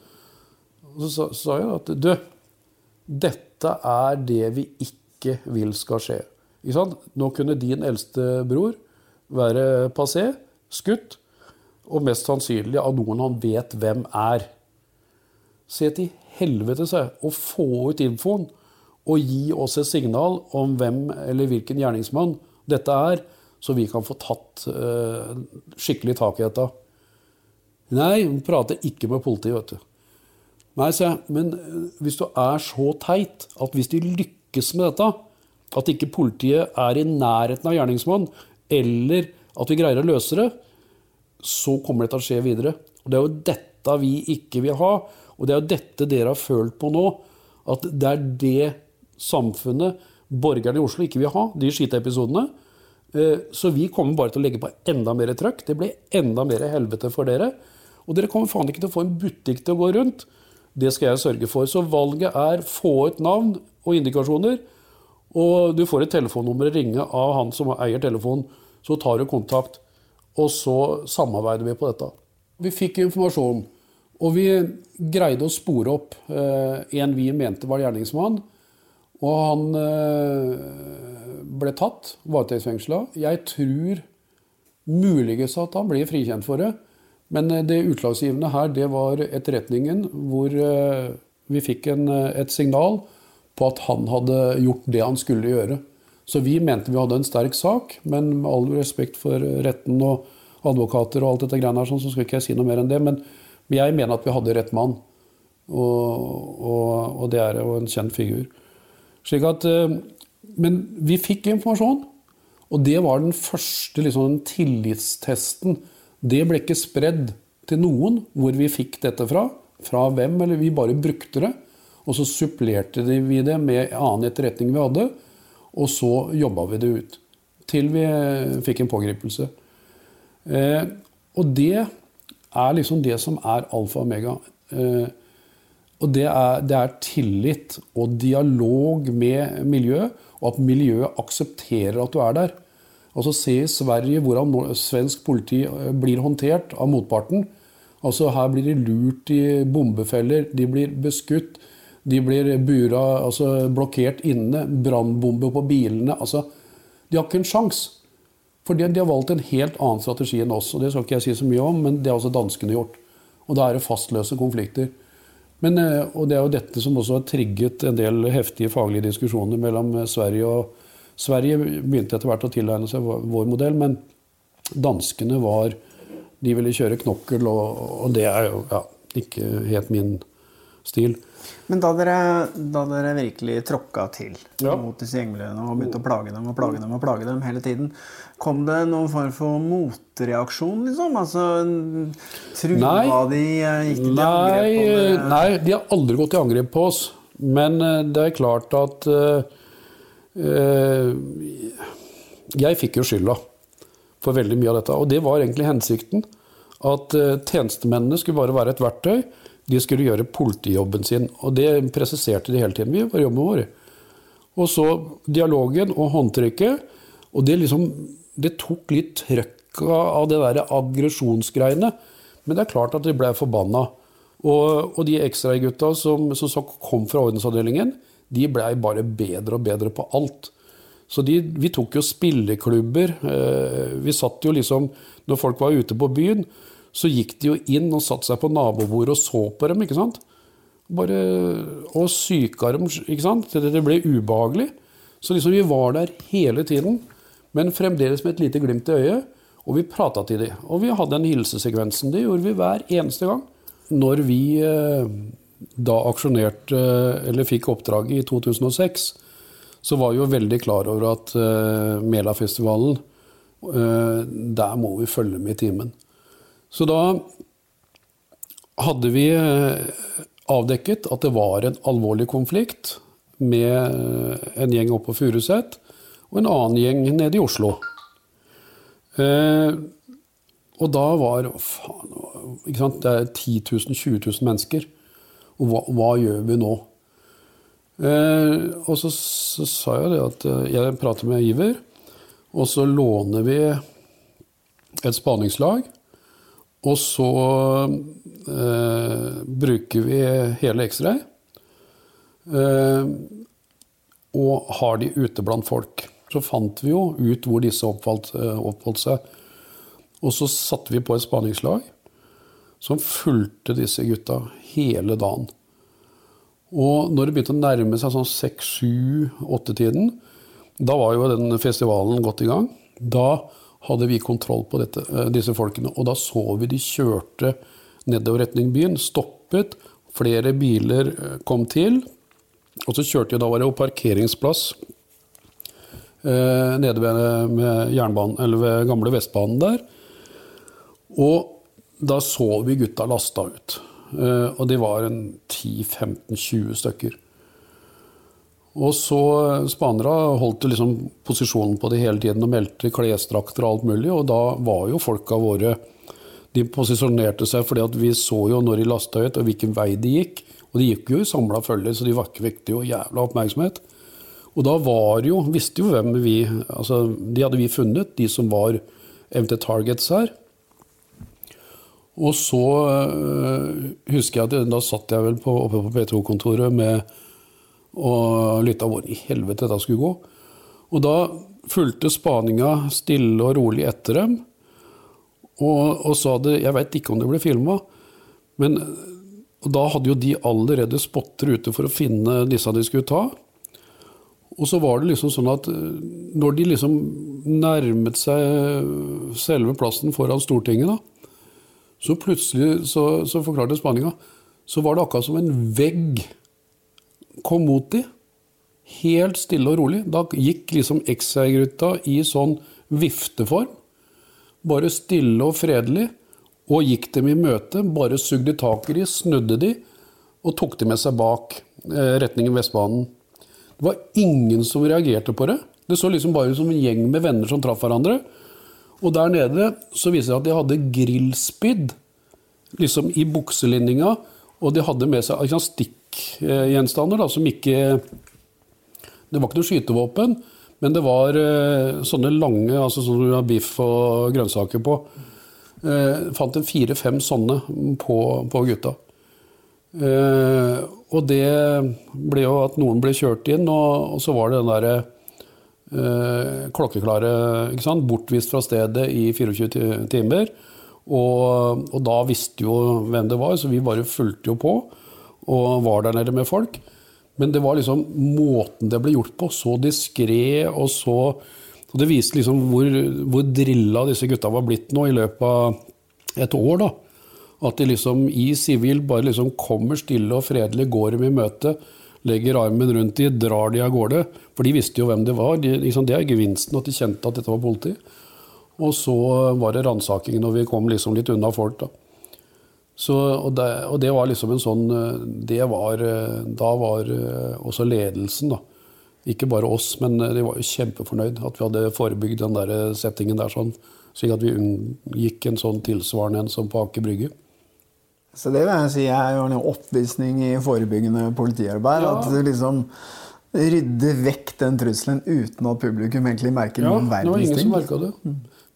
Og så sa, sa jeg at du, dette er det vi ikke vil skal skje. Nå kunne din eldste bror være passé, skutt, og mest sannsynlig av noen han vet hvem er. Se til helvete seg å få ut infoen og gi oss et signal om hvem eller hvilken gjerningsmann dette er, så vi kan få tatt uh, skikkelig tak i dette. Nei, hun prater ikke med politiet, vet du. Nei, sier jeg, men eh, hvis du er så teit at hvis de lykkes med dette, at ikke politiet er i nærheten av gjerningsmannen, eller at vi greier å løse det, så kommer det til å skje videre. Og Det er jo dette vi ikke vil ha. Og det er jo dette dere har følt på nå. At det er det samfunnet, borgerne i Oslo, ikke vil ha. De skyteepisodene. Eh, så vi kommer bare til å legge på enda mer trøkk. Det blir enda mer helvete for dere. Og dere kommer faen ikke til å få en butikk til å gå rundt. Det skal jeg sørge for. Så valget er få et navn og indikasjoner. Og du får et telefonnummer ringe av han som eier telefonen. Så tar du kontakt, og så samarbeider vi på dette. Vi fikk informasjon og vi greide å spore opp eh, en vi mente var gjerningsmann. Og han eh, ble tatt, varetektsfengsla. Jeg tror muligens at han blir frikjent for det. Men eh, det utslagsgivende her, det var etterretningen, hvor eh, vi fikk en, eh, et signal på at han hadde gjort det han skulle gjøre. Så vi mente vi hadde en sterk sak, men med all respekt for retten og advokater og alt dette greiene her, sånn, så skal ikke jeg si noe mer enn det. Men jeg mener at vi hadde rett mann. Og, og, og det er jo en kjent figur. Slik at, men vi fikk informasjon, og det var den første liksom, den tillitstesten. Det ble ikke spredd til noen hvor vi fikk dette fra. Fra hvem, eller vi bare brukte det. Og så supplerte vi det med annen etterretning vi hadde, og så jobba vi det ut. Til vi fikk en pågripelse. Eh, og det er liksom det som er alfa og omega. Eh, og det er, det er, tillit og dialog med miljøet, og at miljøet aksepterer at du er der. Altså Se i Sverige hvordan svensk politi eh, blir håndtert av motparten. Altså Her blir de lurt i bombefeller, de blir beskutt, de blir bura, altså blokkert inne, brannbombe på bilene. altså De har ikke en sjanse. For de, har valgt en helt annen strategi enn oss. og Det skal ikke jeg si så mye om, men det har også danskene gjort. Og da er det fastløse konflikter. Men, eh, og det er jo dette som også har trigget en del heftige faglige diskusjoner mellom eh, Sverige og Sverige begynte etter hvert å tilegne seg vår modell, men danskene var De ville kjøre knokkel, og, og det er jo ja, ikke helt min stil. Men da dere, da dere virkelig tråkka til ja. mot disse gjengmiljøene og begynte å plage dem og plage dem og plage dem hele tiden, kom det noen form for motreaksjon, liksom? Altså, Trua de? Gikk de til angrep på dere? Nei, de har aldri gått til angrep på oss. Men eh, det er klart at uh, Jeg fikk jo skylda for veldig mye av dette. Og det var egentlig hensikten. At uh, tjenestemennene skulle bare være et verktøy de skulle gjøre politijobben sin. Og det presiserte de hele tiden. Vi var jobben vår. Og så dialogen og håndtrykket. Og det liksom Det tok litt trøkk av det der aggresjonsgreiene. Men det er klart at de ble forbanna. Og, og de ekstragutta som, som kom fra ordensavdelingen, de blei bare bedre og bedre på alt. Så de, vi tok jo spilleklubber. Eh, vi satt jo liksom Når folk var ute på byen, så gikk de jo inn og satte seg på nabobordet og så på dem. ikke sant? Bare, og syka dem, ikke sant? Det ble ubehagelig. Så liksom vi var der hele tiden, men fremdeles med et lite glimt i øyet. Og vi prata til dem. Og vi hadde den hilsesekvensen. Det gjorde vi hver eneste gang. Når vi eh, da aksjonerte, eller fikk oppdraget i 2006, så var vi jo veldig klar over at uh, Melafestivalen, uh, der må vi følge med i timen. Så da hadde vi eh, avdekket at det var en alvorlig konflikt med eh, en gjeng oppe på Furuset og en annen gjeng nede i Oslo. Eh, og da var faen, Det er 10 000, 20 000 mennesker. Og hva, hva gjør vi nå? og så, så, sa jeg det at jeg prater med Iver, og så låner vi et spaningslag. Og så eh, bruker vi hele X-ray. Eh, og har de ute blant folk. Så fant vi jo ut hvor disse eh, oppholdt seg. Og så satte vi på et spaningslag som fulgte disse gutta hele dagen. Og når det begynte å nærme seg sånn seks, sju, åtte-tiden, da var jo den festivalen godt i gang. Da hadde vi kontroll på dette, eh, disse folkene. Og da så vi de kjørte nedover retning byen, stoppet, flere biler eh, kom til. Og så kjørte de, da var det jo parkeringsplass eh, nede ved, eller ved gamle Vestbanen der. Og da så vi gutta lasta ut. Eh, og de var en 10-15-20 stykker. Og så eh, Spanere holdt liksom posisjonen på det hele tiden og meldte klesdrakter og alt mulig. Og da var jo folka våre De posisjonerte seg fordi vi så jo når de lasta ut, og hvilken vei de gikk. Og de gikk jo i samla følge, så de vekket jo jævla oppmerksomhet. Og da var jo, visste jo hvem vi altså De hadde vi funnet, de som var eventuelt targets her. Og så øh, husker jeg at da satt jeg vel på, oppe på P2-kontoret med og lytta hvor i helvete dette skulle gå. Og da fulgte spaninga stille og rolig etter dem. Og, og sa det Jeg veit ikke om det ble filma, men da hadde jo de allerede spotter ute for å finne disse de skulle ta. Og så var det liksom sånn at eh, når de liksom nærmet seg selve plassen foran Stortinget, da, så plutselig så, så forklarte spanninga, så var det akkurat som en vegg kom mot de. Helt stille og rolig. Da gikk liksom X-Ray-gutta i sånn vifteform. Bare stille og fredelig. Og gikk dem i møte. Bare sugde tak i de, snudde de og tok de med seg bak eh, retningen Vestbanen. Det var ingen som reagerte på det. Det så liksom bare ut som en gjeng med venner som traff hverandre. Og der nede så viser det at de hadde grillspyd liksom i bukselinninga. Og de hadde med seg ikke stikkgjenstander som ikke Det var ikke noe skytevåpen, men det var eh, sånne lange altså sånn du har biff og grønnsaker på. Eh, fant en fire-fem sånne på, på gutta. Eh, og det ble jo at noen ble kjørt inn, og, og så var det den derre klokkeklare ikke sant? Bortvist fra stedet i 24 timer. Og, og da visste jo hvem det var, så vi bare fulgte jo på og var der nede med folk. Men det var liksom måten det ble gjort på, så diskré og så og Det viste liksom hvor, hvor drilla disse gutta var blitt nå i løpet av et år. da. At de liksom i sivil bare liksom kommer stille og fredelig, går dem i møte, legger armen rundt de, drar de av gårde. For de visste jo hvem det var. De, liksom, det er gevinsten, at de kjente at dette var politi. Og så var det ransaking når vi kom liksom litt unna folk. da. Så, og, det, og det var liksom en sånn eh, det var, eh, Da var eh, også ledelsen, da. Ikke bare oss, men de var jo kjempefornøyd at vi hadde forebygd den der settingen der sånn. Slik at vi unngikk en sånn tilsvarende en som på Aker Brygge. Så det vil jeg si er jo en oppvisning i forebyggende politiarbeid. Ja. At du liksom rydder vekk den trusselen uten at publikum egentlig merker Ja, noen det var verdens ingen som merka det.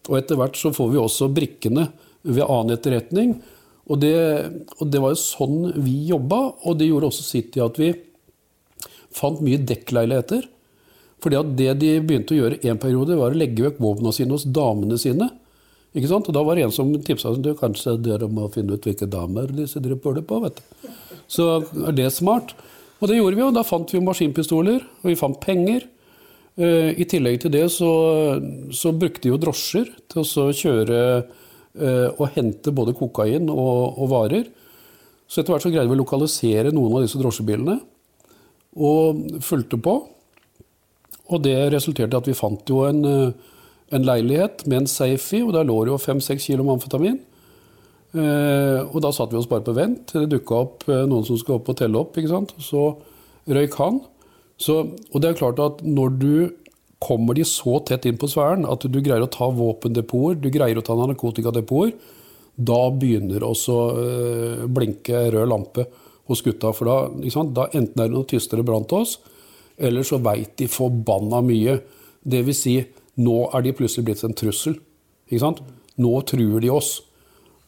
Og etter hvert så får vi også brikkene ved annen etterretning. Og det, og det var jo sånn vi jobba, og det gjorde også sitt i at vi fant mye dekkleiligheter. Fordi at det de begynte å gjøre en periode, var å legge vekk våpnene sine hos damene sine. Ikke sant? Og da var det en som tipsa om at kanskje dere må finne ut hvilke damer disse driver puler på. vet du. Så er det smart. Og det gjorde vi, og da fant vi maskinpistoler, og vi fant penger. Eh, I tillegg til det så, så brukte de jo drosjer til å kjøre eh, og hente både kokain og, og varer. Så etter hvert så greide vi å lokalisere noen av disse drosjebilene, og fulgte på. Og det resulterte i at vi fant jo en, eh, en leilighet med en safe i, og der lå det jo fem-seks kilo med amfetamin. Eh, og da satte vi oss bare på vent det dukka opp eh, noen som skulle opp og telle opp. ikke sant? Så røyk han. Så, og det er klart at når du kommer de så tett inn på sfæren at du greier å ta våpendepoter, du greier å ta narkotikadepoter, da begynner også å blinke rød lampe hos gutta. For da, sant? da enten er det noe tystere blant oss, eller så veit de forbanna mye. Det vil si, nå er de plutselig blitt en trussel. Ikke sant? Nå truer de oss.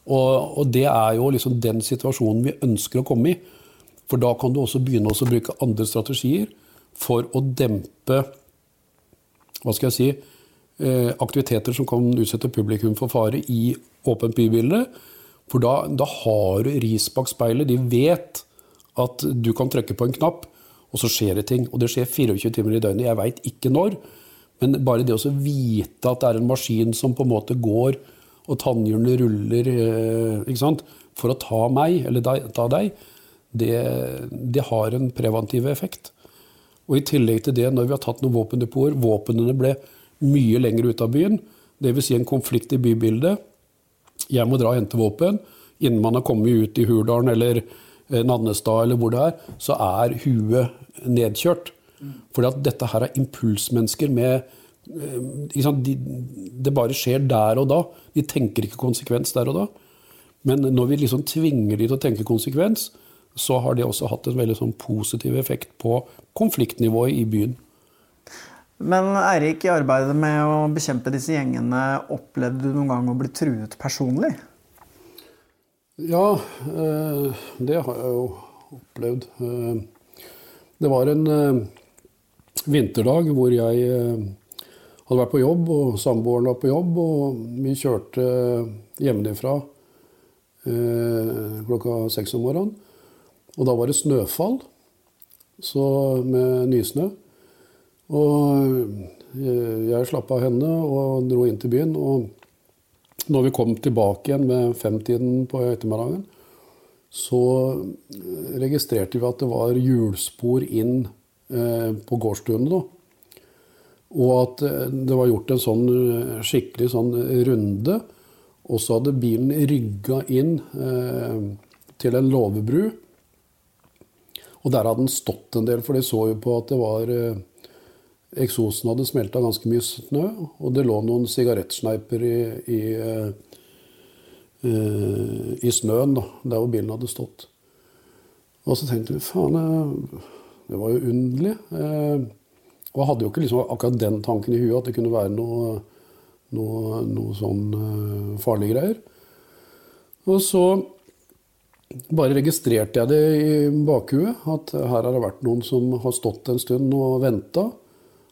Og, og det er jo liksom den situasjonen vi ønsker å komme i. For da kan du også begynne å bruke andre strategier for å dempe hva skal jeg si, eh, aktiviteter som kan utsette publikum for fare i åpent bybilde. For da, da har du ris bak speilet. De vet at du kan trykke på en knapp, og så skjer det ting. Og det skjer 24 timer i døgnet. Jeg veit ikke når. Men bare det å vite at det er en maskin som på en måte går, og tannhjulene ruller eh, ikke sant? for å ta meg, eller ta deg, det, det har en preventiv effekt. Og I tillegg til det, når vi har tatt noen våpendepoter, våpnene ble mye lenger ut av byen. Dvs. Si en konflikt i bybildet. Jeg må dra og hente våpen. Innen man har kommet ut i Hurdalen eller eh, Nannestad eller hvor det er, så er huet nedkjørt. Fordi at dette her er impulsmennesker med eh, sant? De, Det bare skjer der og da. De tenker ikke konsekvens der og da. Men når vi liksom tvinger de til å tenke konsekvens, så har det også hatt en veldig sånn positiv effekt på konfliktnivået i byen. Men Eirik, i arbeidet med å bekjempe disse gjengene, opplevde du noen gang å bli truet personlig? Ja, eh, det har jeg jo opplevd. Eh, Det var en vinterdag hvor jeg eh, hadde vært på jobb, og samboeren var på jobb, og vi kjørte hjemmefra eh, klokka seks om morgenen. Og da var det snøfall så med nysnø. Og eh, jeg slapp av henne og dro inn til byen. Og når vi kom tilbake igjen med femtiden på ettermiddagen, så registrerte vi at det var hjulspor inn eh, på gårdsstuene, da. Og at eh, det var gjort en sånn eh, skikkelig sånn runde. Og så hadde bilen rygga inn eh, til en låvebru. Og der hadde den stått en del, for de så jo på at det var eh, Eksosen hadde smelta ganske mye snø, og det lå noen sigarettsneiper i, i, eh, eh, i snøen da, der hvor bilen hadde stått. Og så tenkte vi faen, eh, det var jo underlig. Eh, og jeg hadde jo ikke liksom akkurat den tanken i huet at det kunne være noe, noe, noe sånn eh, farlige greier. Og så bare registrerte jeg det i bakhuet, at her har det vært noen som har stått en stund og venta.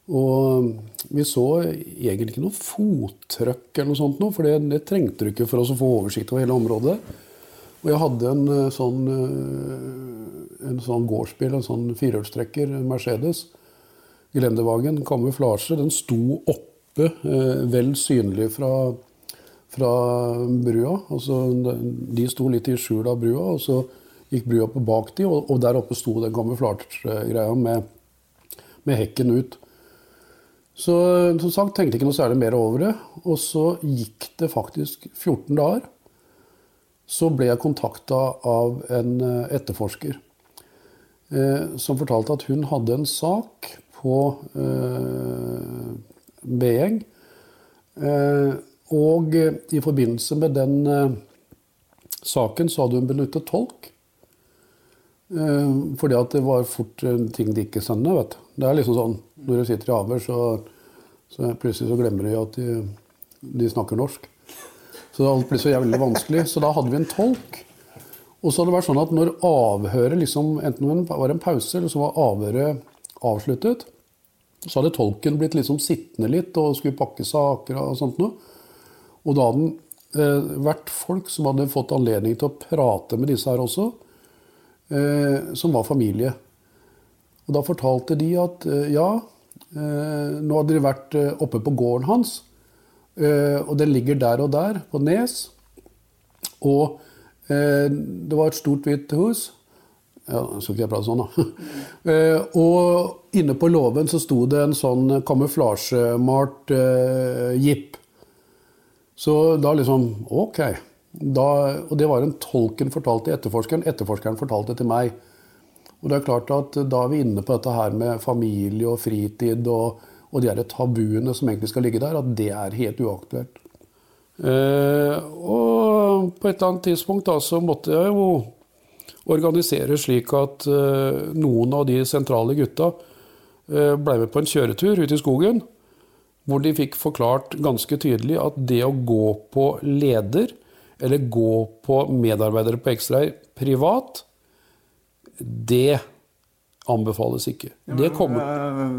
Og vi så egentlig ikke noe fottrykk eller noe sånt, nå, for det, det trengte du ikke for oss å få oversikt over hele området. Og jeg hadde en eh, sånn, eh, en sånn gårdsbil, en sånn firehjulstrekker, Mercedes, Gelendervagen, kamuflasje. Den sto oppe, eh, vel synlig fra, fra brua. Altså, de sto litt i skjul av brua, og så gikk brua på bak de, og, og der oppe sto den kamuflasjegreia med, med hekken ut. Så som sagt tenkte jeg ikke noe særlig mer over det. Og så gikk det faktisk 14 dager. Så ble jeg kontakta av en eh, etterforsker som fortalte at hun hadde en sak på eh, Begjeng. Eh, og i forbindelse med den eh, saken så hadde hun benyttet tolk. Eh, fordi at det var fort eh, ting de ikke skjønner. vet du. Det er liksom sånn når du sitter i avhør, så, så plutselig så glemmer de at de, de snakker norsk. Så alt blir så jævlig vanskelig. Så da hadde vi en tolk. Og så hadde det vært sånn at når avhøret liksom, enten det var en pause, eller så var avhøret avsluttet, så hadde tolken blitt liksom sittende litt og skulle pakke saker og sånt noe. Og da hadde det eh, vært folk som hadde fått anledning til å prate med disse her også, eh, som var familie. Og da fortalte de at eh, ja, eh, nå hadde de vært eh, oppe på gården hans, eh, og den ligger der og der, på Nes. Og det var et stort, hvitt hus. Ja, skal ikke jeg prate sånn, da. [laughs] Eh, og inne på låven så sto det en sånn kamuflasjemalt eh, jeep. Så da liksom Ok. Da, og det var en tolken fortalte etterforskeren. Etterforskeren fortalte til meg. Og det er klart at Da er vi inne på dette her med familie og fritid og, og de tabuene som egentlig skal ligge der, at det er helt uaktuelt. Eh, og på et eller annet tidspunkt da, så måtte jeg jo organisere slik at eh, noen av de sentrale gutta eh, ble med på en kjøretur ut i skogen. Hvor de fikk forklart ganske tydelig at det å gå på leder, eller gå på medarbeidere på X-Ray privat, det anbefales ikke. Det kommer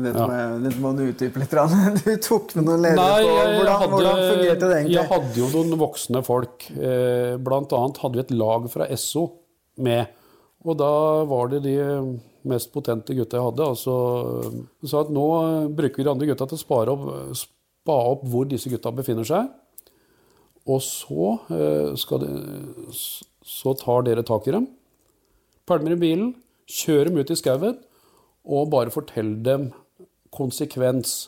Dette må, ja. må du utdype litt. [laughs] Du tok med noen ledere Nei, på hvordan, hadde, hvordan fungerte det egentlig? jeg hadde jo noen voksne folk. Eh, blant annet hadde vi et lag fra Esso med. Og da var det de mest potente gutta jeg hadde. Altså, sa at nå bruker vi de andre gutta til å spare opp, spa opp hvor disse gutta befinner seg. Og så, eh, de, så tar dere tak i dem, pælmer i bilen, kjører dem ut i skauen og bare fortell dem konsekvens.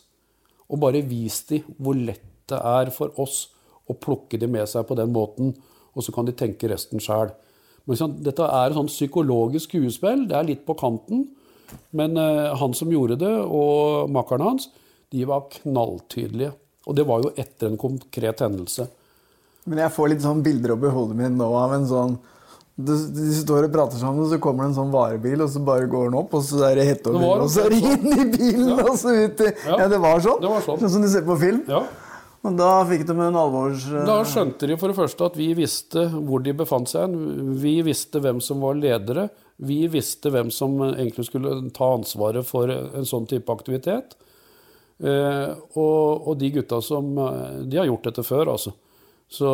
Og bare vis dem hvor lett det er for oss å plukke dem med seg på den måten, og så kan de tenke resten sjæl. Dette er et sånn psykologisk skuespill. Det er litt på kanten. Men eh, han som gjorde det, og makkeren hans, de var knalltydelige. Og det var jo etter en konkret hendelse. Men jeg får litt sånn bilder oppi hodet mitt nå av en sånn du, de står og prater sammen, og så kommer det en sånn varebil, og så bare går den opp, og så er det hette over, var og så er det inn i bilen, og så ut i Ja. Ja, det var sånn. Det var sånn. som du ser på film. Ja. Og da fikk de en alvors... Da skjønte de for det første at vi visste hvor de befant seg. Vi visste hvem som var ledere. Vi visste hvem som egentlig skulle ta ansvaret for en sånn type aktivitet. Eh, og, og de gutta som eh, De har gjort dette før, altså. Så,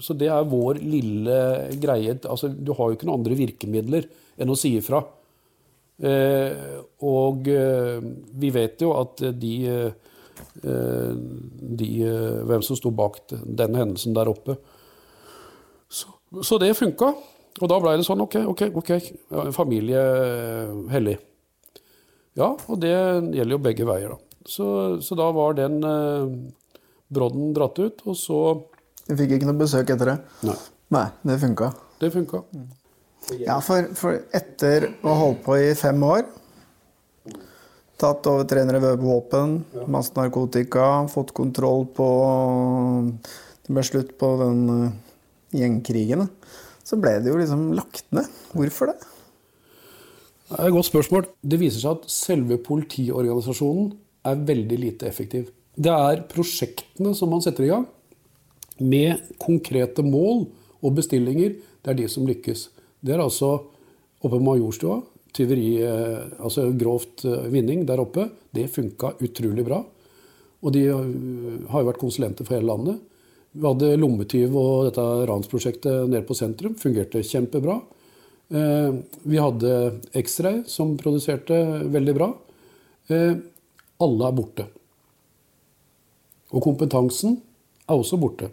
så det er vår lille greie. Altså, du har jo ikke noen andre virkemidler enn å si ifra. Eh, og eh, vi vet jo at de, eh, de Hvem som sto bak den hendelsen der oppe. Så, så det funka. Og da blei det sånn OK, OK, ok, familie hellig. Ja, og det gjelder jo begge veier, da. Så, så da var den eh, brodden dratt ut, og så Du fikk ikke noe besøk etter det? Nei. Nei, det funka. Det funka. Ja, for, for etter å ha holdt på i fem år Tatt over 300 våpen, masse narkotika, fått kontroll på Det ble slutt på den eh, gjengkrigen. Så ble det jo liksom lagt ned. Hvorfor det? Det er et godt spørsmål. Det viser seg at selve politiorganisasjonen er veldig lite effektiv. Det er prosjektene som man setter i gang, med konkrete mål og bestillinger, det er de som lykkes. Det er altså oppe på Majorstua. Tyveri, eh, altså grovt eh, vinning der oppe. Det funka utrolig bra. Og de eh, har jo vært konsulenter for hele landet. Vi hadde lommetyv og dette ransprosjektet nede på sentrum. Fungerte kjempebra. Vi hadde X-Ray som produserte veldig bra. Alle er borte. Og kompetansen er også borte.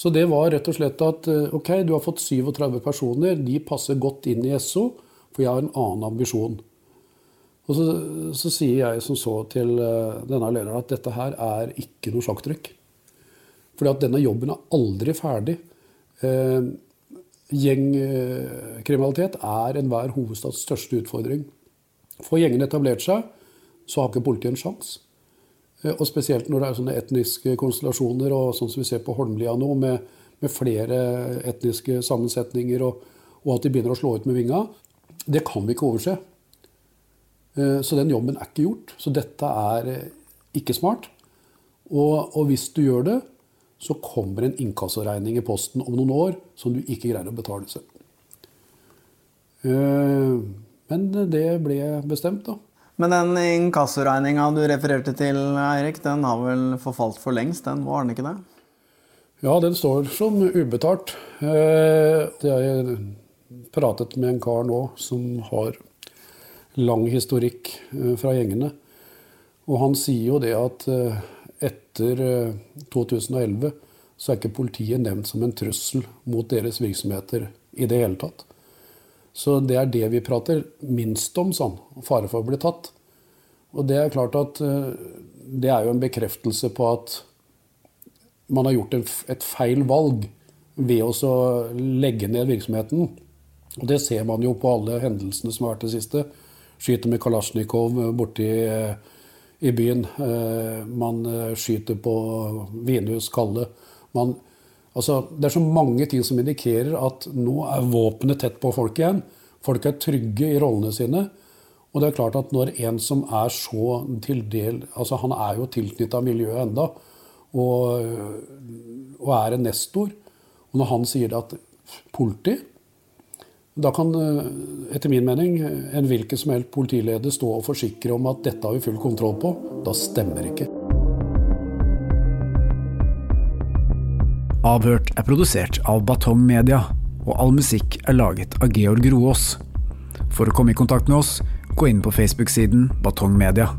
Så det var rett og slett at ok, du har fått 37 personer, de passer godt inn i SO, for jeg har en annen ambisjon. Og så, så sier jeg som så til denne lederen at dette her er ikke noe sjakktrekk. Fordi at denne jobben er aldri ferdig. Eh, gjengkriminalitet er enhver hovedstads største utfordring. Får gjengene etablert seg, så har ikke politiet en sjanse. Eh, og spesielt når det er sånne etniske konstellasjoner, og sånn som vi ser på Holmlia nå, med, med flere etniske sammensetninger, og, og, at de begynner å slå ut med vinga. Det kan vi ikke overse. Eh, så den jobben er ikke gjort. Så dette er eh, ikke smart. Og, og hvis du gjør det, så kommer en inkassoregning i posten om noen år som du ikke greier å betale selv. Men det ble bestemt, da. Men den inkassoregninga du refererte til, Eirik, den har vel forfalt for lengst? Den var den ikke det? Ja, den står som ubetalt. Jeg har pratet med en kar nå som har lang historikk fra gjengene. Og han sier jo det at etter 2011 så er ikke politiet nevnt som en trussel mot deres virksomheter i det hele tatt. Så det er det vi prater minst om, sånn. Fare for å bli tatt. Og det er klart at det er jo en bekreftelse på at man har gjort et feil valg ved å legge ned virksomheten. Og det ser man jo på alle hendelsene som har vært det siste. Skyter med Kalasjnikov borti i byen. Man skyter på Vinhus Kalle. Man, altså, det er så mange ting som indikerer at nå er våpenet tett på folk igjen. Folk er trygge i rollene sine. Og det er klart at når en som er så til del altså Han er jo tilknytta miljøet enda, og, og, er en nestor. Og når han sier at politi Da kan, etter min mening, en hvilken som helst politileder stå og forsikre om at dette har vi full kontroll på. Da stemmer ikke. Avhørt er produsert av Batong Media, og all musikk er laget av Georg Roaas. For å komme i kontakt med oss, gå inn på Facebook-siden Batong Media.